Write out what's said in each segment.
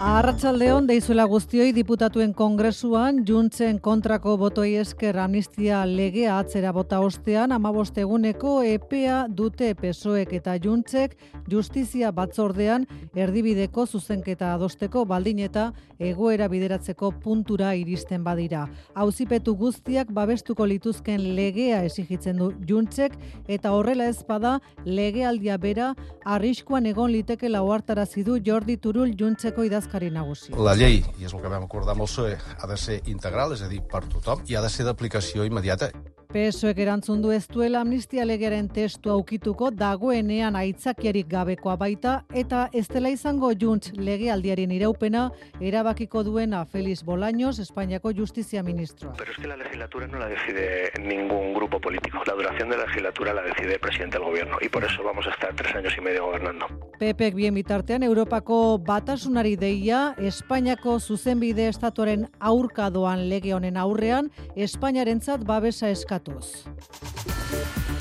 Arratsaldeon deizuela guztioi diputatuen kongresuan juntzen kontrako botoi esker amnistia legea atzera bota ostean amabosteguneko EPEA dute pesoek eta juntzek justizia batzordean erdibideko zuzenketa adosteko baldin eta egoera bideratzeko puntura iristen badira. Auzipetu guztiak babestuko lituzken legea esigitzen du juntzek eta horrela ez bada legealdia bera arriskuan egon liteke lauartarazi du Jordi Turul juntzeko idaz La llei, i és el que vam acordar amb el PSOE, ha de ser integral, és a dir, per tothom, i ha de ser d'aplicació immediata. PSOek erantzun du ez duela amnistia legearen testu aukituko dagoenean aitzakiarik gabekoa baita eta ez dela izango juntz legealdiaren iraupena erabakiko duena Feliz Bolaños, Espainiako Justizia Ministroa. Pero es que la legislatura no la decide ningún grupo político. La duración de la legislatura la decide el presidente del gobierno y por eso vamos a estar tres años y medio gobernando. Pepek bien bitartean Europako batasunari deia Espainiako zuzenbide estatuaren aurka doan lege honen aurrean Espainiarentzat babesa eskatu eskatuz.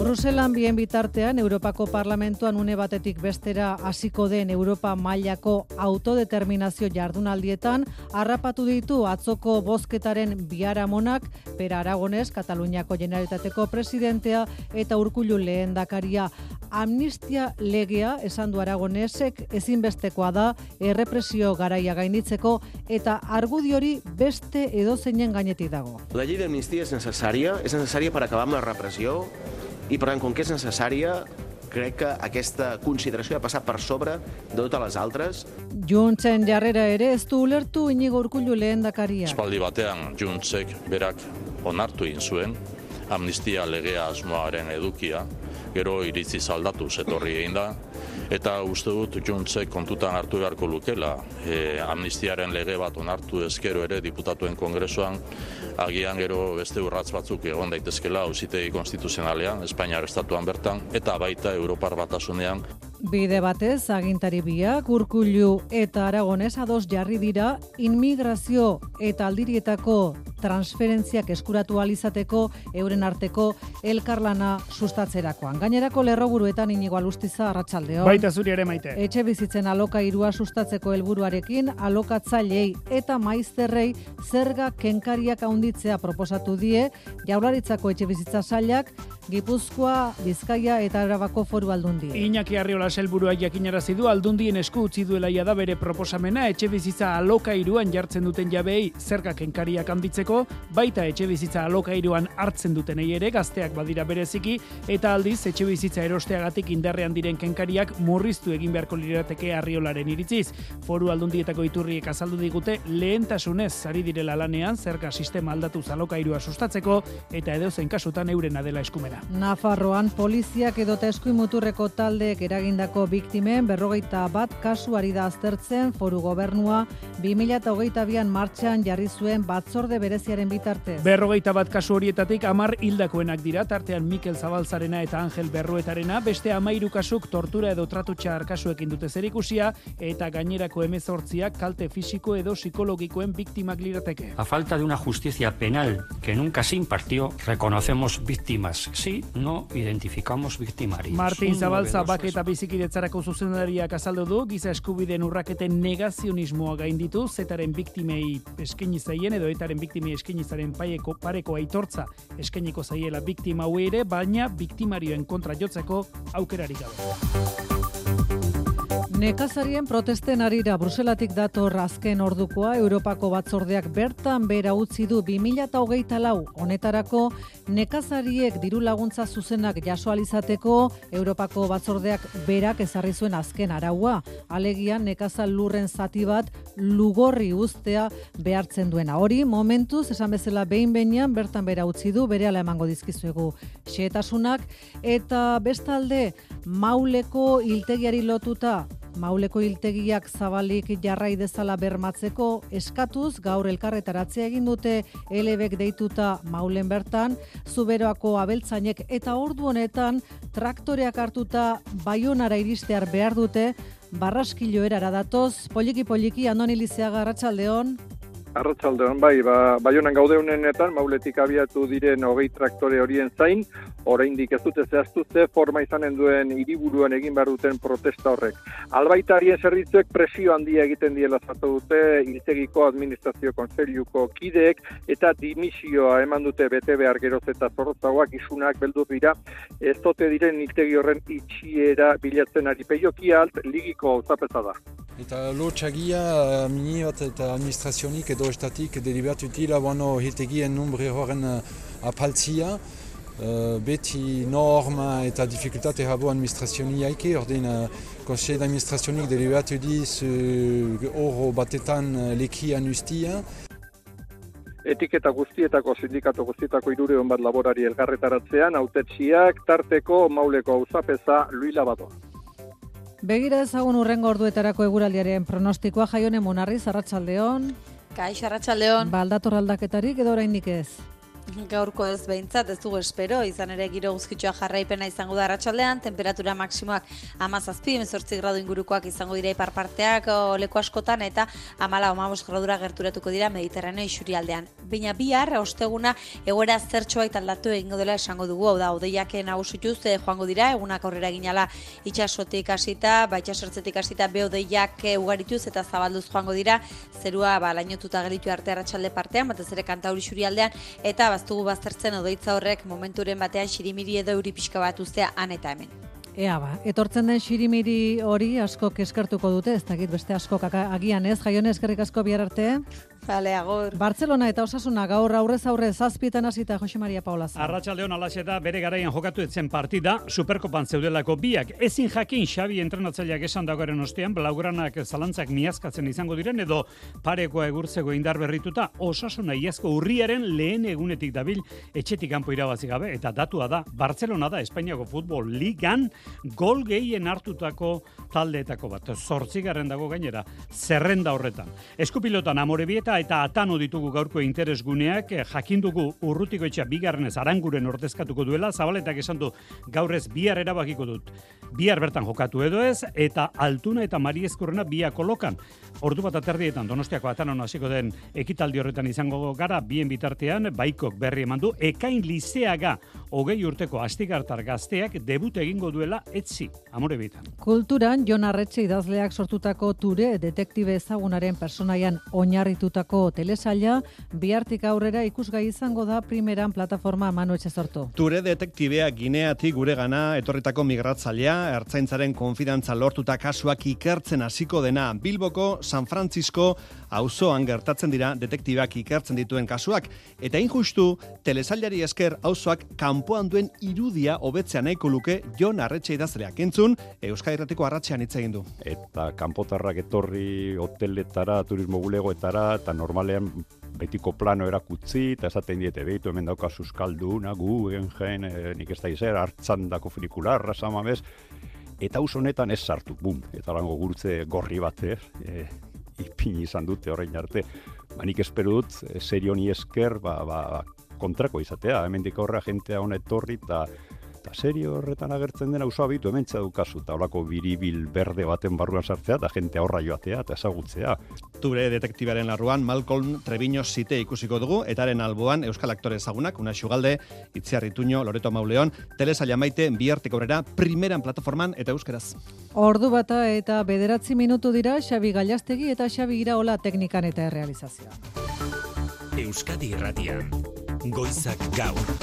Bruselan bien bitartean Europako Parlamentuan une batetik bestera hasiko den Europa mailako autodeterminazio jardunaldietan harrapatu ditu atzoko bozketaren biharamonak Per Aragones, Kataluniako Generalitateko presidentea eta Urkullu lehendakaria amnistia legea esan du Aragonesek ezinbestekoa da errepresio garaia gainditzeko eta argudiori beste edozeinen gainetik dago. La llei d'amnistia és necessària, és necessària per acabar amb la repressió i per tant, com que és necessària, crec que aquesta consideració ha passat per sobre de totes les altres. Juntzen jarrera ere ez du ulertu inigo urkullu lehen dakaria. Espaldi batean Juntzek berak onartu zuen amnistia legea asmoaren edukia, gero iritzi zaldatu zetorri egin da, eta uste dut Juntzek kontutan hartu beharko lukela e, amnistiaren lege bat onartu ezkero ere diputatuen kongresuan agian gero beste urratz batzuk egon daitezkela ausitegi konstituzionalean, Espainiar estatuan bertan, eta baita Europar batasunean. Bide batez, agintari biak, urkullu eta aragonez ados jarri dira, inmigrazio eta aldirietako transferentziak eskuratu alizateko euren arteko elkarlana sustatzerakoan. Gainerako lerroburuetan inigo alustiza arratsaldeo. Baita zuri ere maite. Etxe bizitzen aloka irua sustatzeko helburuarekin alokatzailei eta maizterrei zerga kenkariak haunditzea proposatu die jaularitzako etxe bizitza sailak Gipuzkoa, Bizkaia eta Arabako foru aldundi. Iñaki Arriola helburua jakinarazi du aldundien esku utzi duela da bere proposamena etxe bizitza alokairuan jartzen duten jabeei zerga kenkariak handitzeko, baita etxe bizitza alokairuan hartzen dutenei ere gazteak badira bereziki eta aldiz etxe bizitza erosteagatik indarrean diren kenkariak murriztu egin beharko lirateke Arriolaren iritziz. Foru aldundietako iturriek azaldu digute lehentasunez ari direla lanean zerga sistema aldatu alokairua sustatzeko eta edozein kasutan euren adela eskumena. Nafarroan poliziak edota eskuimuturreko taldeek eragindako biktimen berrogeita bat kasuari da aztertzen foru gobernua 2008an martxan jarri zuen batzorde bereziaren bitarte. Berrogeita bat kasu horietatik amar hildakoenak dira, tartean Mikel Zabalzarena eta Angel Berruetarena, beste amairu kasuk tortura edo tratu txar kasuekin dute zerikusia eta gainerako emezortziak kalte fisiko edo psikologikoen biktimak lirateke. A falta de una justicia penal que nunca se impartió, reconocemos víctimas sí, no identificamos victimarios. Martin Zabalza bak eta bizikidetzarako zuzendariak azaldu du, giza eskubideen urraketen negazionismoa gainditu, zetaren biktimei eskaini zaien edo etaren biktimei eskaini zaren paieko pareko aitortza eskainiko zaiela biktima ere, baina biktimarioen kontra jotzeko aukerarik gabe. Nekazarien protesten arira Bruselatik dato razken ordukoa Europako batzordeak bertan bera utzi du 2008 lau honetarako nekazariek diru laguntza zuzenak jasoalizateko Europako batzordeak berak ezarri zuen azken araua. Alegian nekazal lurren zati bat lugorri ustea behartzen duena. Hori momentuz esan bezala behin behinean bertan bera utzi du bere ala emango dizkizuegu xeetasunak eta bestalde mauleko iltegiari lotuta Mauleko hiltegiak zabalik jarrai dezala bermatzeko eskatuz gaur elkarretaratzea egin dute elebek deituta maulen bertan, zuberoako abeltzainek eta ordu honetan traktoreak hartuta baionara iristear behar dute, barraskilo erara datoz, poliki poliki andoni lizeaga Arratxaldeon, bai, ba, bai honan gaude honenetan, mauletik abiatu diren hogei traktore horien zain, oraindik ez dute zehaztu ze forma izanen duen hiriburuan egin behar duten protesta horrek. Albaitarien zerbitzuek presio handia egiten diela zatu dute, hiltegiko administrazio konseliuko kideek, eta dimisioa eman dute bete behar geroz eta zorrozagoak isunak beldur dira, ez dote diren hiltegi horren itxiera bilatzen ari peiokia alt, ligiko zapeza da. Eta lotxagia, mini bat eta administrazionik edo estatik deliberatu dira bueno, hiltegien numbre horren uh, apaltzia. Beti norma eta dificultate habo administrazioni haike, ordin uh, konseil d'administrazionik deliberatu diz uh, oro batetan uh, lekian ustia. Etiketa guztietako sindikatu guztietako irureon bat laborari elgarretaratzean, autetxiak, tarteko, mauleko auzapeza, luila batoa. Begira ezagun urrengo orduetarako eguraldiaren pronostikoa jaione monarri zarratsaldeon. Kaixo arratsaldeon. Baldator aldaketarik edo oraindik ez. Gaurko ez behintzat ez dugu espero, izan ere giro guzkitsua jarraipena izango da arratsaldean, temperatura maksimoak amazazpi, emezortzi gradu ingurukoak izango dira iparparteak leku askotan, eta amala omabos gradura gerturatuko dira mediterraneo isurialdean. Baina bihar, osteguna, egoera zertxoa aldatu egingo dela esango dugu, hau da, odeiak nagusituz, joango dira, egunak aurrera ginala itxasotik hasita, ba itxasortzetik hasita be odeiak ugarituz eta zabalduz joango dira, zerua ba, lainotuta gelitu arte arratsalde partean, batez ere kantauri isurialdean, eta baztugu baztertzen odoitza horrek momenturen batean xirimiri edo euri pixka bat ustea han eta hemen. Ea ba, etortzen den xirimiri hori asko eskertuko dute, ez dakit beste asko agian ez, jaion eskerrik asko bihar arte. Vale, agur. Barcelona eta Osasuna gaur aurrez aurre zazpietan hasita Jose Maria Paula. Arratsaldeon alaxe da bere garaian jokatu etzen partida Superkopan zeudelako biak. Ezin jakin Xabi entrenatzaileak esan dagoaren ostean blaugranak zalantzak miazkatzen izango diren edo parekoa egurtzeko indar berrituta Osasuna iazko urriaren lehen egunetik dabil etxetik kanpo irabazi gabe eta datua da Barcelona da Espainiako futbol ligan gol gehien hartutako taldeetako bat. Zortzigarren dago gainera zerrenda horretan. Eskupilotan amorebieta eta atano ditugu gaurko interesguneak, eh, jakin dugu urrutiko etxea bigarrenez aranguren ordezkatuko duela, zabaletak esan du gaurrez bihar erabakiko dut. Bihar bertan jokatu edo ez, eta altuna eta mariezkorrena bia kolokan. Ordu bat aterdietan donostiako atanon hasiko den ekitaldi horretan izango gara, bien bitartean, baikok berri eman du, ekain lizeaga, hogei urteko astigartar gazteak debut egingo duela etzi, amore bitan. Kulturan, Jon Arretxe idazleak sortutako ture detektibe ezagunaren personaian oinarritutako egindako telesaila, bihartik aurrera ikusgai izango da primeran plataforma Manu Etxezortu. Ture detektibea gineatik gure gana etorritako migratzailea, ertzaintzaren konfidantza lortuta kasuak ikertzen hasiko dena Bilboko, San Francisco, auzoan gertatzen dira detektibeak ikertzen dituen kasuak, eta injustu, telesailari esker auzoak kanpoan duen irudia hobetzea nahiko luke Jon Arretxe idazleak entzun, Euskal Herratiko arratxean hitz egin du. Eta kanpotarrak etorri hoteletara, turismo bulegoetara, eta normalean betiko plano erakutzi, eta esaten diete, behitu hemen dauka suskalduna, gu, egen e, nik ez da izer, hartzan dako funikularra, samamez, eta us honetan ez sartu, bum, eta lango gurtze gorri bat, eh, e, ipin izan dute horrein arte. Ba, nik espero dut, e, serioni esker, ba, ba, kontrako izatea, hemen horra jentea honet torri, eta eta serio horretan agertzen dena uso abitu hemen txadukazu, eta horako biribil berde baten barruan sartzea, eta jente horra joatea, eta ezagutzea. Ture detektibaren larruan, Malcolm Treviño zite ikusiko dugu, etaren alboan Euskal Aktore ezagunak, una xugalde, Itziarri Tuño, Loreto Mauleon, Telesaila maite, bihartik aurrera, primeran plataforman eta euskeraz. Ordu bata eta bederatzi minutu dira, Xabi Gallastegi eta Xabi Iraola teknikan eta errealizazioa. Euskadi Irratian, Goizak Gaur,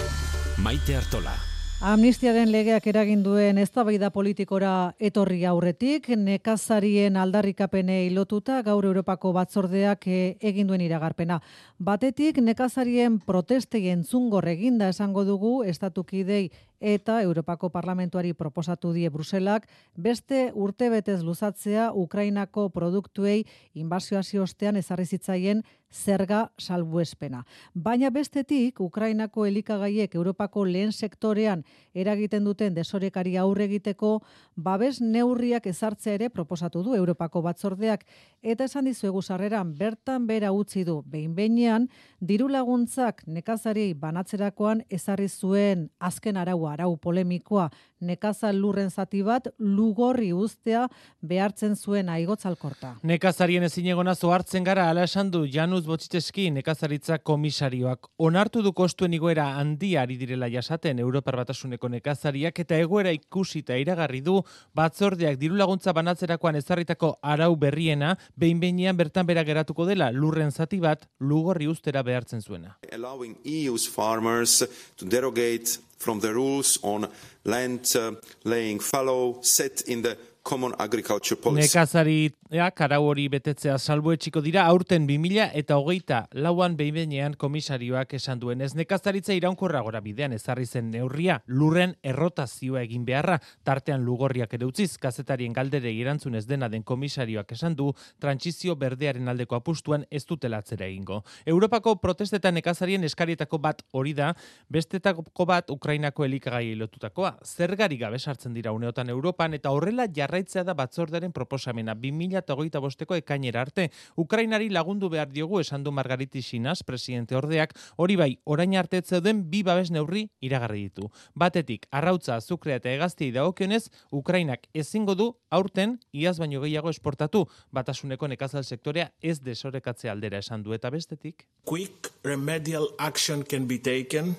Maite Artola. Amnistiaren legeak eragin duen eztabaida politikora etorri aurretik, nekazarien aldarrikapenei lotuta gaur Europako batzordeak eh, egin duen iragarpena. Batetik nekazarien protestei entzungor eginda esango dugu estatukidei eta Europako Parlamentuari proposatu die Bruselak beste urtebetez luzatzea Ukrainako produktuei inbazioa ostean ezarri zitzaien zerga salbuespena. Baina bestetik Ukrainako elikagaiek Europako lehen sektorean eragiten duten desorekari aurre egiteko babes neurriak ezartzea ere proposatu du Europako batzordeak eta esan dizuegu sarreran bertan bera utzi du behin behinean diru laguntzak nekazariei banatzerakoan ezarri zuen azken arau arau polemikoa nekazal lurren zati bat lugorri ustea behartzen zuen aigotzalkorta. Nekazarien ezinegona zoartzen gara ala esan du Janus Botxiteski nekazaritza komisarioak. Onartu du kostuen igoera handia ari direla jasaten Europar Batasuneko nekazariak eta egoera ikusita iragarri du batzordeak diru laguntza banatzerakoan ezarritako arau berriena behin behinean bertan bera geratuko dela lurren zati bat lugorri ustera behartzen zuena. Allowing EU's farmers to derogate from the rules on land uh, laying fallow set in the Common Agriculture Policy. Nekazari ja, karau hori betetzea salbuetxiko dira aurten 2000 eta hogeita lauan behibenean komisarioak esan duen ez nekazaritza iraunkorra gora bidean ezarri zen neurria lurren errotazioa egin beharra tartean lugorriak ere utziz kazetarien galdere irantzun ez dena den komisarioak esan du trantsizio berdearen aldeko apustuan ez dutela atzera egingo. Europako protestetan nekazarien eskarietako bat hori da bestetako bat Ukrainako elikagai lotutakoa. Zergari gabe sartzen dira uneotan Europan eta horrela jarraitzea da batzordaren proposamena 2008 bosteko ekainera arte. Ukrainari lagundu behar diogu esan du Margariti Sinas, presidente ordeak, hori bai, orain arte zeuden bi babes neurri iragarri ditu. Batetik, arrautza, azukrea eta egazti dagokionez, Ukrainak ezingo du aurten iaz baino gehiago esportatu, batasuneko nekazal sektorea ez desorekatze aldera esan du eta bestetik. Quick remedial action can be taken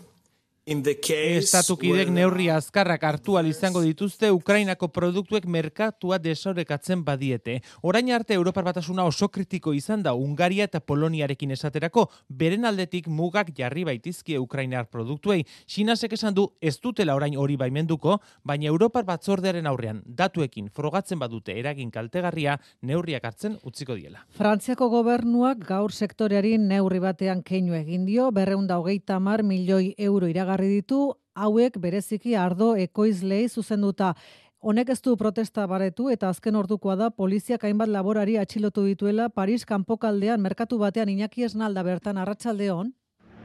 Estatukidek neurri azkarrak hartu izango dituzte Ukrainako produktuek merkatua desorekatzen badiete. Orain arte Europar batasuna oso kritiko izan da Ungaria eta Poloniarekin esaterako, beren aldetik mugak jarri baitizkie Ukrainar produktuei. Sinasek esan du ez dutela orain hori baimenduko, baina Europar batzordearen aurrean datuekin frogatzen badute eragin kaltegarria neurriak hartzen utziko diela. Frantziako gobernuak gaur sektoreari neurri batean keinu egin dio, berreunda hogeita mar milioi euro iragar jarri ditu hauek bereziki ardo ekoizlei zuzenduta. Honek ez du protesta baretu eta azken ordukoa da poliziak hainbat laborari atxilotu dituela Paris kanpokaldean merkatu batean Iñaki Esnalda bertan arratsaldeon.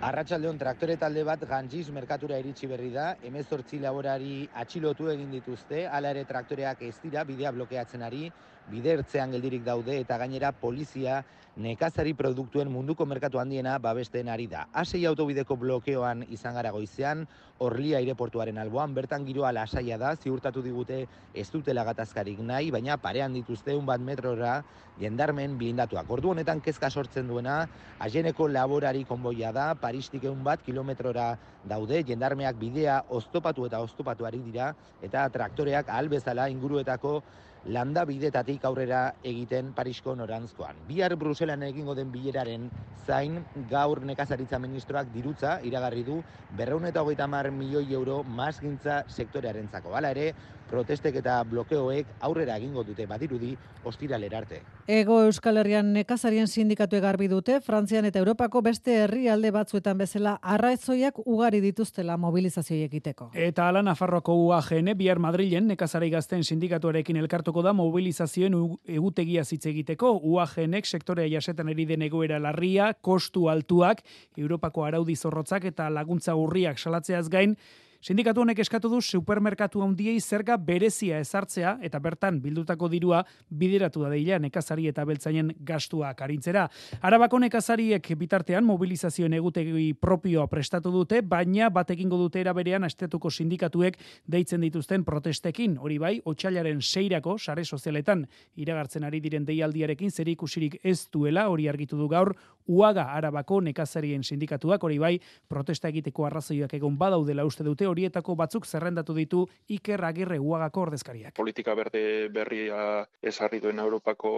Arratsaldeon traktore talde bat Ganjiz merkatura iritsi berri da. 18 laborari atxilotu egin dituzte. Hala ere traktoreak ez dira bidea blokeatzen ari, bidertzean geldirik daude eta gainera polizia nekazari produktuen munduko merkatu handiena babesten ari da. Asei autobideko blokeoan izan gara goizean, Orlia aireportuaren alboan, bertan giroa lasaia da, ziurtatu digute ez dutela gatazkarik nahi, baina parean dituzte un bat metrora jendarmen blindatuak. Ordu honetan kezka sortzen duena, ajeneko laborari konboia da, paristik egun bat kilometrora daude, jendarmeak bidea oztopatu eta oztopatu ari dira, eta traktoreak albezala inguruetako landa bidetatik aurrera egiten Parisko norantzkoan. Bihar Bruselan egingo den bileraren zain gaur nekazaritza ministroak dirutza iragarri du berreun eta hogeita mar milioi euro mazgintza sektorearen zako. Hala ere, protestek eta blokeoek aurrera egingo dute badirudi ostiralera arte. Ego Euskal Herrian nekazarien sindikatu egarbi dute, Frantzian eta Europako beste herrialde batzuetan bezala arraetzoiak ugari dituztela mobilizazioi egiteko. Eta ala Nafarroako UAGN bihar Madrilen nekazari gazten sindikatuarekin elkartuko da mobilizazioen egutegia zitze egiteko UAGNek sektorea jasetan eri den egoera larria, kostu altuak, Europako araudi zorrotzak eta laguntza urriak salatzeaz gain, Sindikatu honek eskatu du supermerkatu handiei zerga berezia ezartzea eta bertan bildutako dirua bideratu da deila nekazari eta beltzainen gastua karintzera. Arabako nekazariek bitartean mobilizazioen egutegi propioa prestatu dute, baina batekingo dute eraberean astetuko sindikatuek deitzen dituzten protestekin. Hori bai, otxailaren seirako, sare sozialetan iragartzen ari diren deialdiarekin zer ikusirik ez duela, hori argitu du gaur, uaga arabako nekazarien sindikatuak, hori bai, protesta egiteko arrazoiak egon badaudela uste dute, horietako batzuk zerrendatu ditu Iker Agirre Uagako ordezkariak. Politika berde berria esarri duen Europako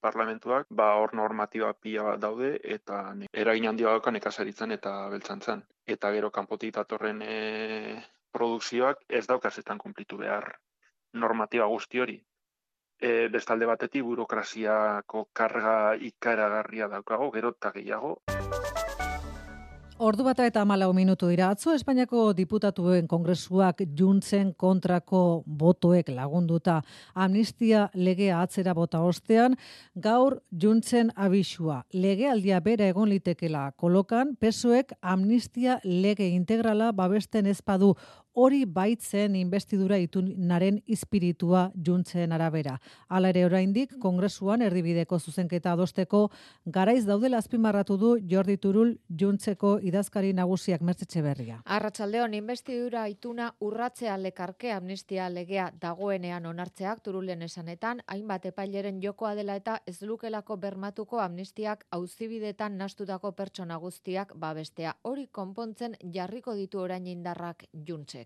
parlamentuak, ba hor normatiba pia daude eta eragin handia dauka nekazaritzan eta beltzantzan. Eta gero kanpotik datorren e, produkzioak ez daukazetan konplitu behar normatiba guzti hori. E, bestalde batetik burokraziako karga ikaragarria daukago, gero eta gehiago. Ordu bata eta malau minutu dira. Atzo Espainiako diputatuen kongresuak juntzen kontrako botoek lagunduta amnistia legea atzera bota ostean, gaur juntzen abisua. Legealdia bera egon litekela kolokan, pesoek amnistia lege integrala babesten ezpadu hori baitzen investidura itunaren espiritua juntzen arabera. Hala ere oraindik kongresuan erdibideko zuzenketa adosteko garaiz daudela azpimarratu du Jordi Turul juntzeko idazkari nagusiak mertzetxe berria. Arratsaldeon investidura ituna urratzea lekarke amnistia legea dagoenean onartzeak Turulen esanetan hainbat epaileren jokoa dela eta ez lukelako bermatuko amnistiak auzibidetan nastutako pertsona guztiak babestea. Hori konpontzen jarriko ditu orain indarrak juntzek.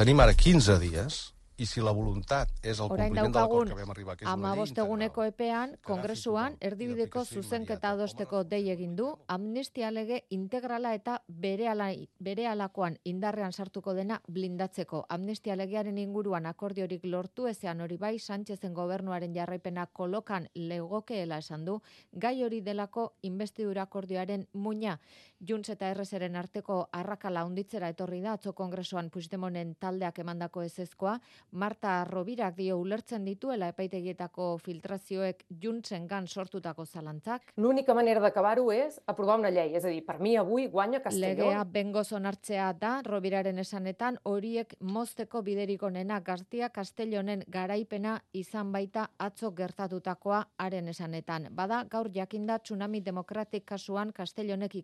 Tenim ara 15 dies i si la voluntat és el Orain compliment de l'acord que vam arribar, que és ama bosteguneko epean, kongresuan erdibideko zuzenketa adosteko dei egin du, amnistia lege integrala eta berehala berealakoan indarrean sartuko dena blindatzeko. Amnistia legearen inguruan akordiorik lortu ezean hori bai Sánchezen gobernuaren jarraipena kolokan legokeela esan du, gai hori delako investidura akordioaren muina. Junts eta RSren arteko arrakala unditzera etorri da atzo kongresuan Puigdemonen taldeak emandako ezezkoa, Marta Robirak dio ulertzen dituela epaitegietako filtrazioek Juntsengan sortutako zalantzak. L'única manera d'acabar-ho és aprovar una llei, és a dir, per mi avui guanya Castelló. Legea bengoz onartzea da, Robiraren esanetan, horiek mozteko biderik onena Gartia Castellonen garaipena izan baita atzo gertatutakoa haren esanetan. Bada, gaur jakinda tsunami demokratik kasuan Castellonek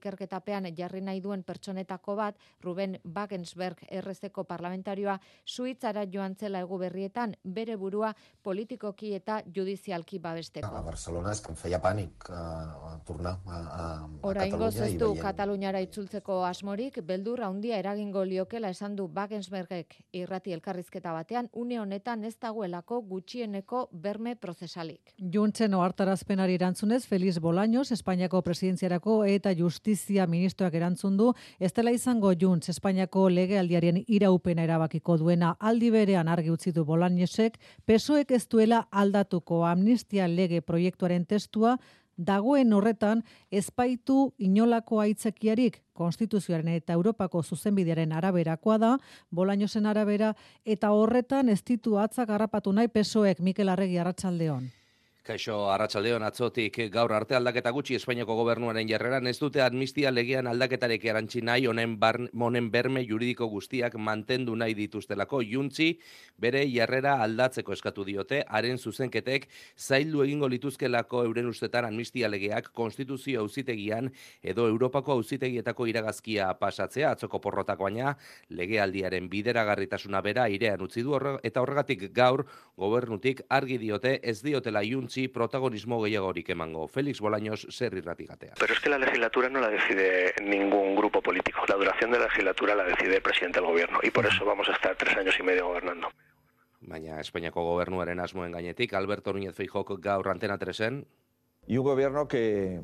ikerketapean jarri nahi duen pertsonetako bat, Ruben Wagensberg RZko parlamentarioa, Suitzara joan zela egu berrietan, bere burua politikoki eta judizialki babesteko. A Barcelona és que em feia pànic a, a tornar a, a, a Oraingoz Catalunya ez du veient Kataluniara itzultzeko asmorik, beldur handia eragingo liokela esan du Wagensbergek irrati elkarrizketa batean, une honetan ez dagoelako gutxieneko berme prozesalik. Juntzen ohartarazpenari erantzunez Feliz Bolaños Espainiako presidenziarako eta justizia ministroak erantzun du ez dela izango Junts Espainiako legealdiaren iraupena erabakiko duena. Aldi berean argi utzi du Bolañosek pesoek ez duela aldatuko amnistia lege proiektuaren testua dagoen horretan ezpaitu inolako aitzakiarik. Konstituzioaren eta Europako zuzenbidearen araberakoa da, Bolañosen arabera, eta horretan ez ditu atzak harrapatu nahi pesoek Mikel Arregi Arratsaldeon. Kaixo, arratsaldeon atzotik gaur arte aldaketa gutxi Espainiako gobernuaren jarreran ez dute amnistia legean aldaketarek erantzi nahi honen, honen berme juridiko guztiak mantendu nahi dituztelako. Juntzi bere jarrera aldatzeko eskatu diote, haren zuzenketek zaildu egingo lituzkelako euren ustetan amnistia legeak konstituzio auzitegian edo Europako auzitegietako iragazkia pasatzea atzoko porrotako baina legealdiaren bideragarritasuna bera irean utzi du eta horregatik gaur gobernutik argi diote ez diotela juntzi protagonismo gehiagorik emango. Félix Bolaños zer irratigatea. Pero es que la legislatura no la decide ningún grupo político. La duración de la legislatura la decide el presidente del gobierno. Y por eso vamos a estar tres años y medio gobernando. Baina Espainiako gobernuaren asmoen gainetik, Alberto Núñez Feijok gaur antena tresen, Y un gobierno que,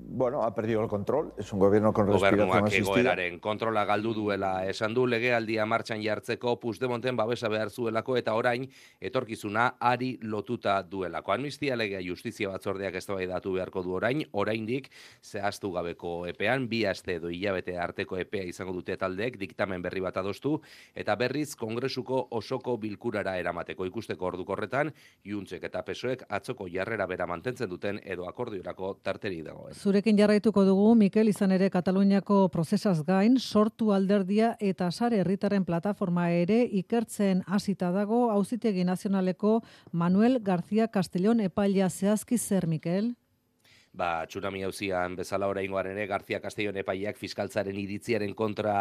bueno, ha perdido el control. Es un gobierno con respiración gobernuak asistida. egoeraren kontrola galdu duela esan du legealdia martxan jartzeko Puigdemonten babesa behar zuelako eta orain etorkizuna ari lotuta duelako. Amnistia legea justizia batzordeak eztabaidatu beharko du orain, oraindik zehaztu gabeko epean, bi aste edo hilabete arteko epea izango dute taldeek diktamen berri bat adostu eta berriz kongresuko osoko bilkurara eramateko ikusteko orduko horretan, Juntzek eta Pesoek atzoko jarrera bera mantentzen duten edo akordiorako tarteri dagoen. Zurekin jarraituko dugu, Mikel, izan ere Kataluniako prozesaz gain, sortu alderdia eta sare herritarren plataforma ere ikertzen hasita dago auzitegi nazionaleko Manuel García Castellón epailea zehazki zer, Mikel? Ba, tsunami hauzian bezala oraingoan ere García Castellón epaileak fiskaltzaren iritziaren kontra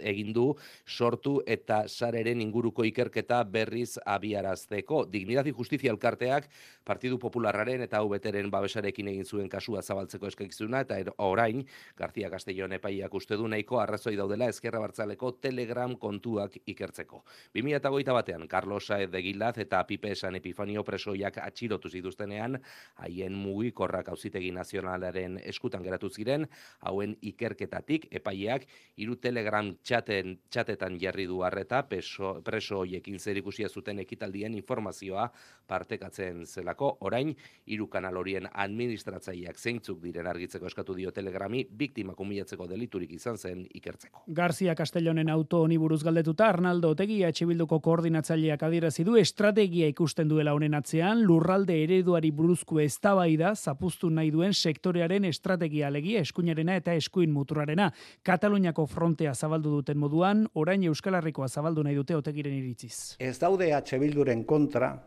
egin du sortu eta sareren inguruko ikerketa berriz abiarazteko. Dignidad y Justizia elkarteak Partidu Popularraren eta UBTren babesarekin egin zuen kasua zabaltzeko eskakizuna eta er- orain García Castellón epaileak uste du nahiko arrazoi daudela ezkerra bartzaleko Telegram kontuak ikertzeko. 2008 batean Carlos Saez de Gilaz eta Pipe San Epifanio presoiak atxilotu zituztenean haien mugikorrak auzitegi nazionalaren eskutan geratu ziren, hauen ikerketatik epaileak hiru Telegram txaten, txatetan jarri du harreta peso, preso hoiekin zerikusia zuten ekitaldien informazioa partekatzen zelako, orain hiru kanal horien administratzaileak zeintzuk diren argitzeko eskatu dio Telegrami biktimak humilatzeko deliturik izan zen ikertzeko. Garcia Castellonen auto honi buruz galdetuta Arnaldo Otegi Bilduko koordinatzaileak adierazi du estrategia ikusten duela honen atzean lurralde ereduari buruzko eztabaida zapuztu nahi duen duen sektorearen estrategia alegia eskuinarena eta eskuin muturarena. Kataluniako frontea zabaldu duten moduan, orain Euskal Herrikoa zabaldu nahi dute otegiren iritziz. Ez daude H Bilduren kontra,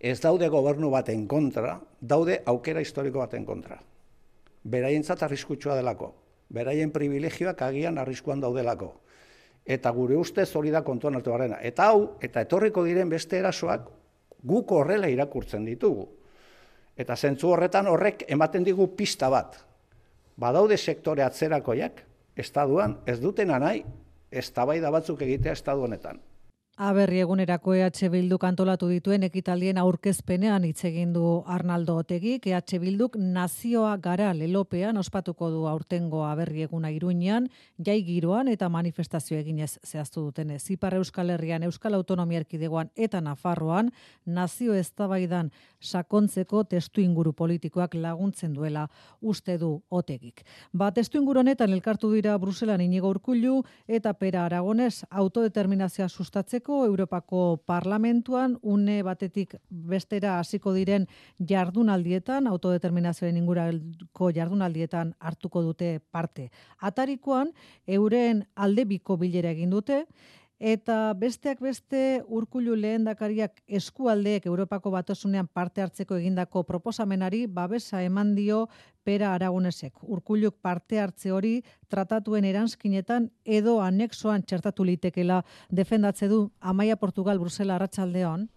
ez daude gobernu baten kontra, daude aukera historiko baten kontra. Beraientzat arriskutsua delako, beraien privilegioak agian arriskuan daudelako. Eta gure ustez hori da kontuan hartu. Eta hau, eta etorriko diren beste erasoak, guk horrela irakurtzen ditugu. Eta zentzu horretan horrek ematen digu pista bat. Badaude sektore atzerakoiak, estaduan, ez dutena nahi, ez batzuk egitea estadu honetan. Aberri egunerako EH Bilduk antolatu dituen ekitaldien aurkezpenean hitz egin du Arnaldo Otegik, EH Bilduk nazioa gara lelopean ospatuko du aurtengo aberri eguna Iruinean, jai giroan eta manifestazio eginez zehaztu duten Ipar Euskal Herrian, Euskal Autonomia Erkidegoan eta Nafarroan nazio eztabaidan sakontzeko testu inguru politikoak laguntzen duela uste du Otegik. Ba, testu inguru honetan elkartu dira Bruselan inigo urkullu eta pera Aragones autodeterminazioa sustatzeko Europako Parlamentuan une batetik bestera hasiko diren jardunaldietan, autodeterminazioen ingurako jardunaldietan hartuko dute parte. Atarikoan, euren aldebiko bilera egin dute, Eta besteak beste urkulu lehendakariak eskualdeek Europako batasunean parte hartzeko egindako proposamenari babesa eman dio pera aragonesek. Urkuluk parte hartze hori tratatuen eranskinetan edo anexoan txertatu litekela defendatze du Amaia Portugal Brusela Arratsaldeon.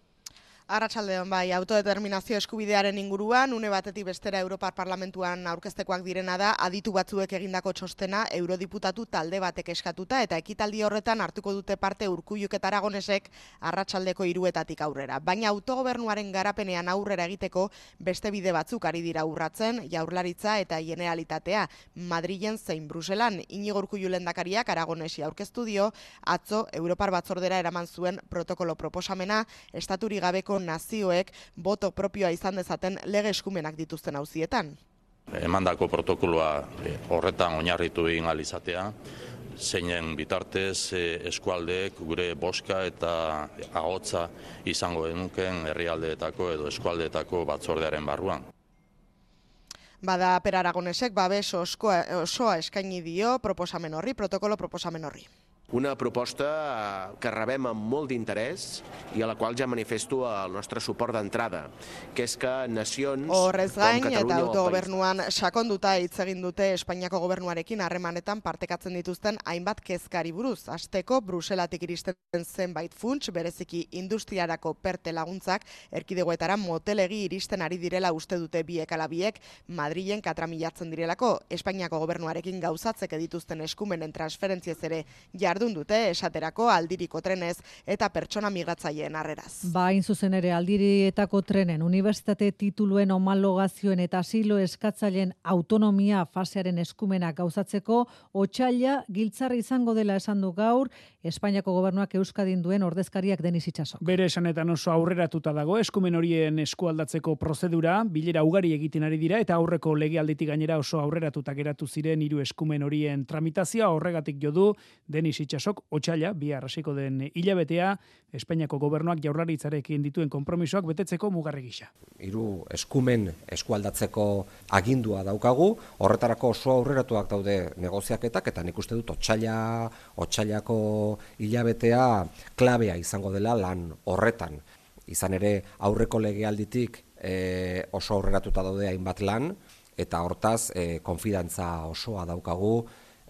Arratsaldeon bai, autodeterminazio eskubidearen inguruan, une batetik bestera Europar Parlamentuan aurkeztekoak direna da, aditu batzuek egindako txostena eurodiputatu talde batek eskatuta eta ekitaldi horretan hartuko dute parte urkuiuk eta aragonesek arratsaldeko hiruetatik aurrera. Baina autogobernuaren garapenean aurrera egiteko beste bide batzuk ari dira urratzen, jaurlaritza eta generalitatea Madrilen zein Bruselan. Inigo urkuiu lendakariak aragonesi aurkeztu dio, atzo Europar batzordera eraman zuen protokolo proposamena, estaturi gabeko nazioek boto propioa izan dezaten lege eskumenak dituzten hauzietan. Emandako protokoloa eh, horretan oinarritu egin alizatea, zeinen bitartez eh, eskualdeek gure boska eta ahotza izango denuken herrialdeetako edo eskualdeetako batzordearen barruan. Bada peraragonesek babes osoa eskaini dio proposamen horri, protokolo proposamen horri. Una proposta que rebem amb molt d'interès i a la qual ja manifesto el nostre suport d'entrada, que és que nacions Horrez gain, eta autogobernuan sakonduta hitz egin dute Espainiako gobernuarekin harremanetan partekatzen dituzten hainbat kezkari buruz. Asteko Bruselatik iristen zenbait funts, bereziki industriarako perte laguntzak, erkidegoetara motelegi iristen ari direla uste dute biek alabiek, Madrilen katramilatzen direlako, Espainiako gobernuarekin gauzatzek dituzten eskumenen transferentziez ere jar jardun dute esaterako aldiriko trenez eta pertsona migratzaileen harreraz. Bain zuzen ere aldirietako trenen unibertsitate tituluen homologazioen eta asilo eskatzaileen autonomia fasearen eskumenak gauzatzeko otxaila giltzarri izango dela esan du gaur Espainiako gobernuak Euskadin duen ordezkariak deniz itxaso. Bere esanetan oso aurreratuta dago eskumen horien eskualdatzeko prozedura, bilera ugari egiten ari dira eta aurreko legealditik gainera oso aurreratuta geratu ziren hiru eskumen horien tramitazioa horregatik jo du Denis itxasok otxaila, bi arrasiko den hilabetea, Espainiako gobernuak jaurlaritzarekin dituen konpromisoak betetzeko mugarri gisa. Hiru eskumen eskualdatzeko agindua daukagu, horretarako oso aurreratuak daude negoziaketak, eta nik uste dut otxaila, otxailako hilabetea klabea izango dela lan horretan. Izan ere aurreko legealditik e, oso aurreratuta daude hainbat lan, eta hortaz e, konfidantza osoa daukagu,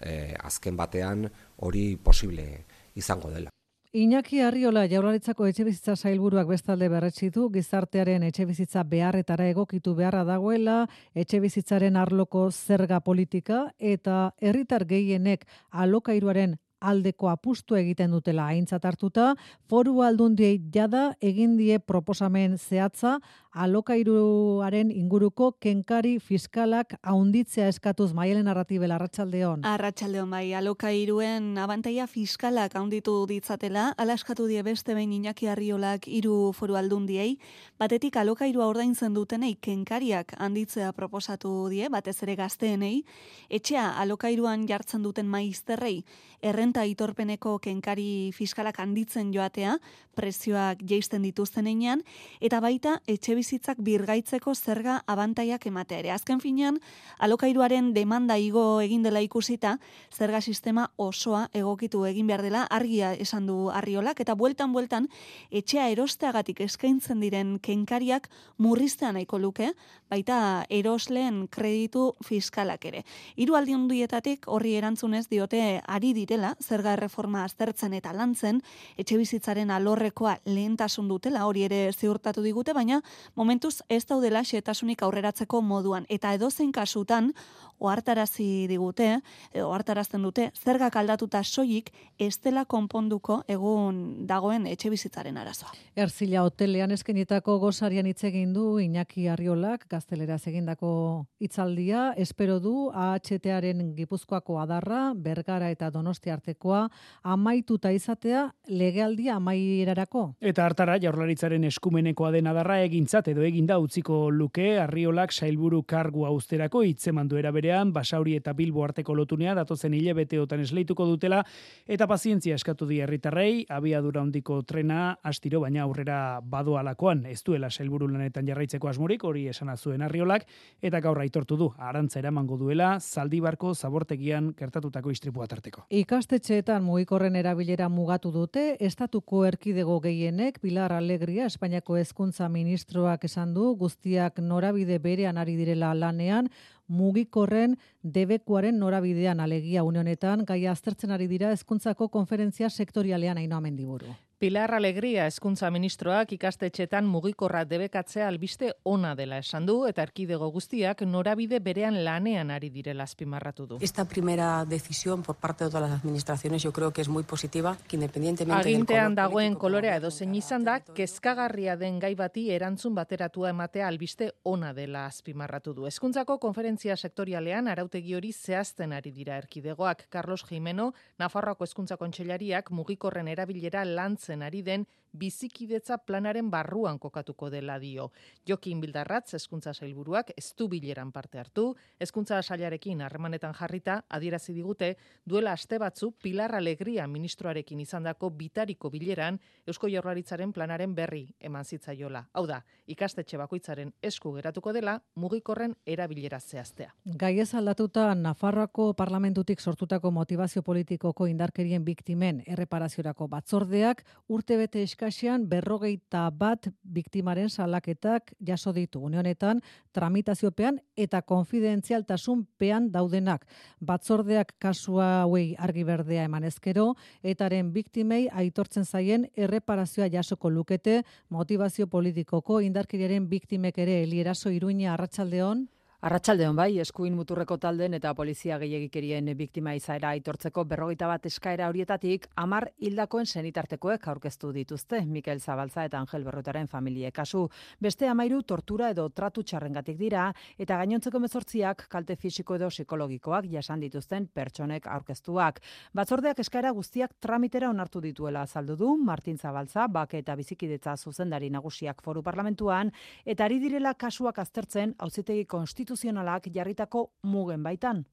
e, azken batean hori posible izango dela. Iñaki Arriola jaurlaritzako etxebizitza sailburuak bestalde berretsi du gizartearen etxebizitza beharretara egokitu beharra dagoela etxebizitzaren arloko zerga politika eta herritar gehienek alokairuaren aldeko apustu egiten dutela aintzat hartuta, foru aldundiei jada egin die proposamen zehatza alokairuaren inguruko kenkari fiskalak haunditzea eskatuz maialen narratibela arratsaldeon. Arratsaldeon bai, alokairuen abantaia fiskalak haunditu ditzatela, alaskatu die beste behin Iñaki Arriolak hiru foru aldundiei, batetik alokairua ordaintzen dutenei kenkariak handitzea proposatu die, batez ere gazteenei, etxea alokairuan jartzen duten maizterrei, erren errenta itorpeneko kenkari fiskalak handitzen joatea, prezioak jeisten dituzten einean, eta baita etxe bizitzak birgaitzeko zerga abantaiak ematea ere. Azken finean, alokairuaren demanda igo egin dela ikusita, zerga sistema osoa egokitu egin behar dela, argia esan du arriolak, eta bueltan bueltan etxea erosteagatik eskaintzen diren kenkariak murriztean nahiko luke, baita erosleen kreditu fiskalak ere. Hiru aldi hondietatik horri erantzunez diote ari direla zerga erreforma aztertzen eta lantzen etxe bizitzaren alorrekoa lehentasun dutela hori ere ziurtatu digute baina momentuz ez daudela xetasunik aurreratzeko moduan eta edozein kasutan ohartarazi digute, ohartarazten dute, zergak aldatuta soilik estela konponduko egun dagoen etxe bizitzaren arazoa. Erzila hotelean eskenitako gozarian hitz egin du Iñaki Arriolak gaztelera egindako hitzaldia, espero du AHTaren Gipuzkoako adarra, Bergara eta Donostia artekoa amaituta izatea legealdia amaierarako. Eta hartara jaurlaritzaren eskumenekoa den adarra egintzat edo eginda utziko luke Arriolak sailburu kargu austerako hitzemandu era bere berean, Basauri eta Bilbo arteko lotunea datozen hilebeteotan esleituko dutela, eta pazientzia eskatu di herritarrei, abiadura hondiko trena astiro baina aurrera badoalakoan, ez duela sailburu lanetan jarraitzeko asmorik, hori esana zuen arriolak, eta gaur aitortu du, arantza eramango duela, zaldibarko zabortegian kertatutako istripua tarteko. Ikastetxeetan mugikorren erabilera mugatu dute, estatuko erkidego gehienek, Pilar Alegria, Espainiako hezkuntza ministroak esan du, guztiak norabide berean ari direla lanean, mugikorren debekuaren norabidean alegia unionetan, gai aztertzen ari dira hezkuntzako konferentzia sektorialean ainoa mendiburu. Pilar Alegria eskuntza ministroak ikastetxetan mugikorra debekatzea albiste ona dela esan du eta erkidego guztiak norabide berean lanean ari direla azpimarratu du. Esta primera decisión por parte de todas las administraciones yo creo que es muy positiva, que independientemente Agintean dagoen kolorea edo zein izan da, kezkagarria den gai bati erantzun bateratua ematea albiste ona dela azpimarratu du. Eskuntzako konferentzia sektorialean arautegi hori zehazten ari dira erkidegoak. Carlos Jimeno, Nafarroako eskuntza kontxellariak mugikorren erabilera lantz ari den bizikidetza planaren barruan kokatuko dela dio. Jokin Bildarratz hezkuntza sailburuak ez du bileran parte hartu, hezkuntza sailarekin harremanetan jarrita adierazi digute duela aste batzu Pilar Alegria ministroarekin izandako bitariko bileran Eusko Jaurlaritzaren planaren berri eman zitzaiola. Hau da, ikastetxe bakoitzaren esku geratuko dela mugikorren erabilera zehaztea. Gai ez aldatuta Nafarroako parlamentutik sortutako motivazio politikoko indarkerien biktimen erreparaziorako batzordeak urtebete eskasean berrogeita bat biktimaren salaketak jaso ditu. Unionetan, tramitaziopean eta konfidentzialtasun pean daudenak. Batzordeak kasua hauei argi berdea eman ezkero, etaren biktimei aitortzen zaien erreparazioa jasoko lukete motivazio politikoko indarkeriaren biktimek ere elieraso iruña arratsaldeon. Arratsaldeon bai, eskuin muturreko talden eta polizia gehiagikerien biktima izaera aitortzeko berrogeita bat eskaera horietatik, amar hildakoen senitartekoek aurkeztu dituzte, Mikel Zabalza eta Angel Berrotaren familie kasu. Beste amairu tortura edo tratu txarrengatik dira, eta gainontzeko mezortziak kalte fisiko edo psikologikoak jasan dituzten pertsonek aurkeztuak. Batzordeak eskaera guztiak tramitera onartu dituela azaldu du, Martin Zabalza, bake eta bizikidetza zuzendari nagusiak foru parlamentuan, eta ari direla kasuak aztertzen, hauzitegi konstitu instituzionalak jarritako mugen baitan.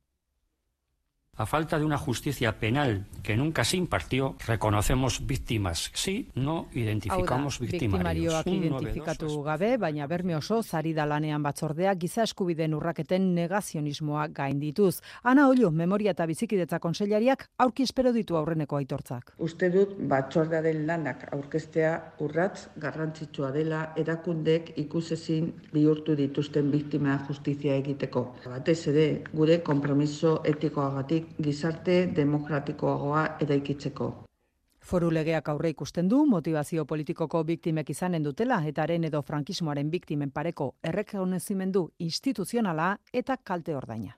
A falta de una justicia penal que nunca se impartió, reconocemos víctimas. Sí, no identificamos victimarios. Victimarioak identifikatu gabe, baina berme oso zari da lanean batzordea giza eskubideen urraketen negazionismoa gaindituz. Ana Olio, memoria eta bizikidetza konseilariak aurki espero ditu aurreneko aitortzak. Uste dut batzordearen lanak aurkestea urratz garrantzitsua dela erakundek ikusezin bihurtu dituzten biktima justizia egiteko. Batez ere, gure konpromiso etikoagatik gizarte demokratikoagoa eraikitzeko. Foru legeak aurre ikusten du motivazio politikoko biktimek izanen dutela eta haren edo frankismoaren biktimen pareko errekonozimendu instituzionala eta kalte ordaina.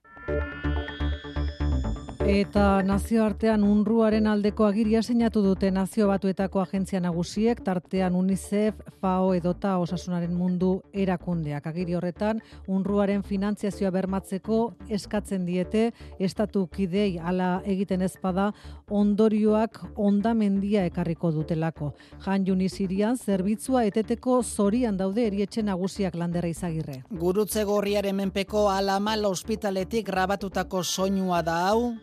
Eta nazioartean unruaren aldeko agiria sinatu dute nazio batuetako agentzia nagusiek, tartean UNICEF, FAO edota osasunaren mundu erakundeak. Agiri horretan, unruaren finantziazioa bermatzeko eskatzen diete, estatu kidei ala egiten ezpada, ondorioak ondamendia ekarriko dutelako. Jan Juni Sirian, zerbitzua eteteko zorian daude erietxe nagusiak landera izagirre. Gurutze gorriaren menpeko alamal ospitaletik grabatutako soinua da hau,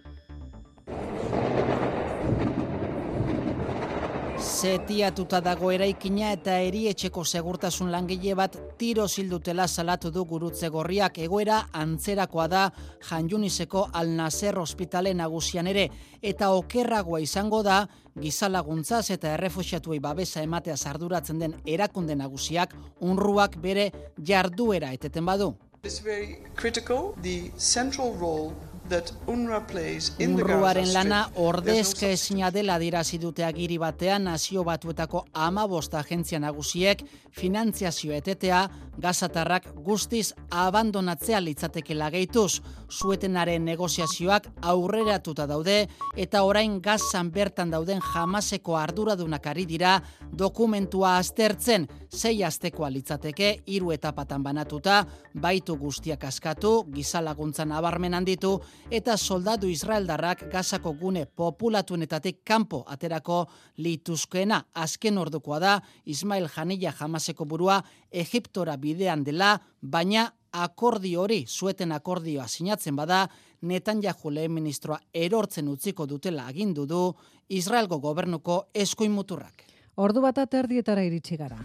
Zetiatuta dago eraikina eta erietxeko segurtasun langile bat tiro zildutela salatu du gurutze gorriak egoera antzerakoa da janjuniseko alnazer ospitale nagusian ere eta okerragoa izango da gizalaguntzaz eta errefusiatuei babesa ematea sarduratzen den erakunde nagusiak unruak bere jarduera eteten badu. It's very critical. The central role Unruaren lana ordezke esina dela dirazi dute agiri batean nazio batuetako ama bosta agentzia nagusiek finantziazio etetea gazatarrak guztiz abandonatzea litzateke lageituz. Zuetenaren negoziazioak aurreratuta daude eta orain gazan bertan dauden jamaseko arduradunak ari dira dokumentua aztertzen sei astekoa litzateke hiru etapatan banatuta baitu guztiak askatu gizalaguntzan abarmen handitu eta soldadu israeldarrak gazako gune populatunetatik kanpo aterako lituzkoena azken ordukoa da Ismail Janilla jamaseko burua Egiptora bidean dela, baina akordi hori, zueten akordioa sinatzen bada, netan lehen ministroa erortzen utziko dutela agindu du Israelgo gobernuko eskuin muturrak. Ordu bat aterdietara iritsi gara.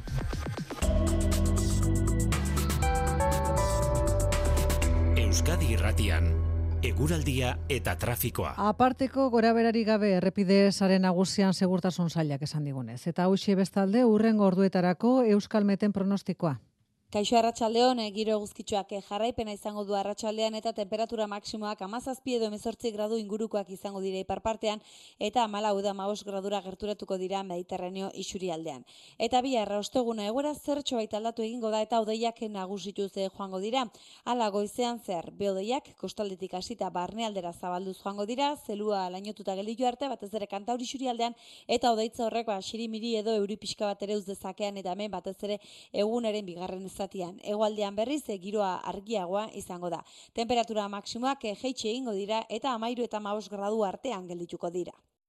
Euskadi irratian, eguraldia eta trafikoa. Aparteko gora berari gabe errepide saren nagusian segurtasun zailak esan digunez. Eta hausie bestalde urrengo orduetarako Euskal Meten pronostikoa. Kaixo arratsaldeon eh, giro eguzkitxoak eh, jarraipena izango du arratsaldean eta temperatura maksimoak 17 edo 18 gradu ingurukoak izango dira iparpartean eta 14 edo 15 gradura gerturatuko dira Mediterraneo isurialdean. Eta bi arra osteguna egoera zertxo baita aldatu egingo da eta odeiak nagusitu ze joango dira. Hala goizean zer, beodeiak kostaldetik hasita barnealdera zabalduz joango dira, zelua lainotuta gelditu arte batez ere kantauri isurialdean eta odeitza horrek ba xirimiri edo euri pixka bat ere uz dezakean eta hemen batez ere egunaren bigarren zatian. Egoaldean berriz e, giroa argiagoa izango da. Temperatura maksimoak e, jeitxe egingo dira eta amairu eta maus gradu artean geldituko dira.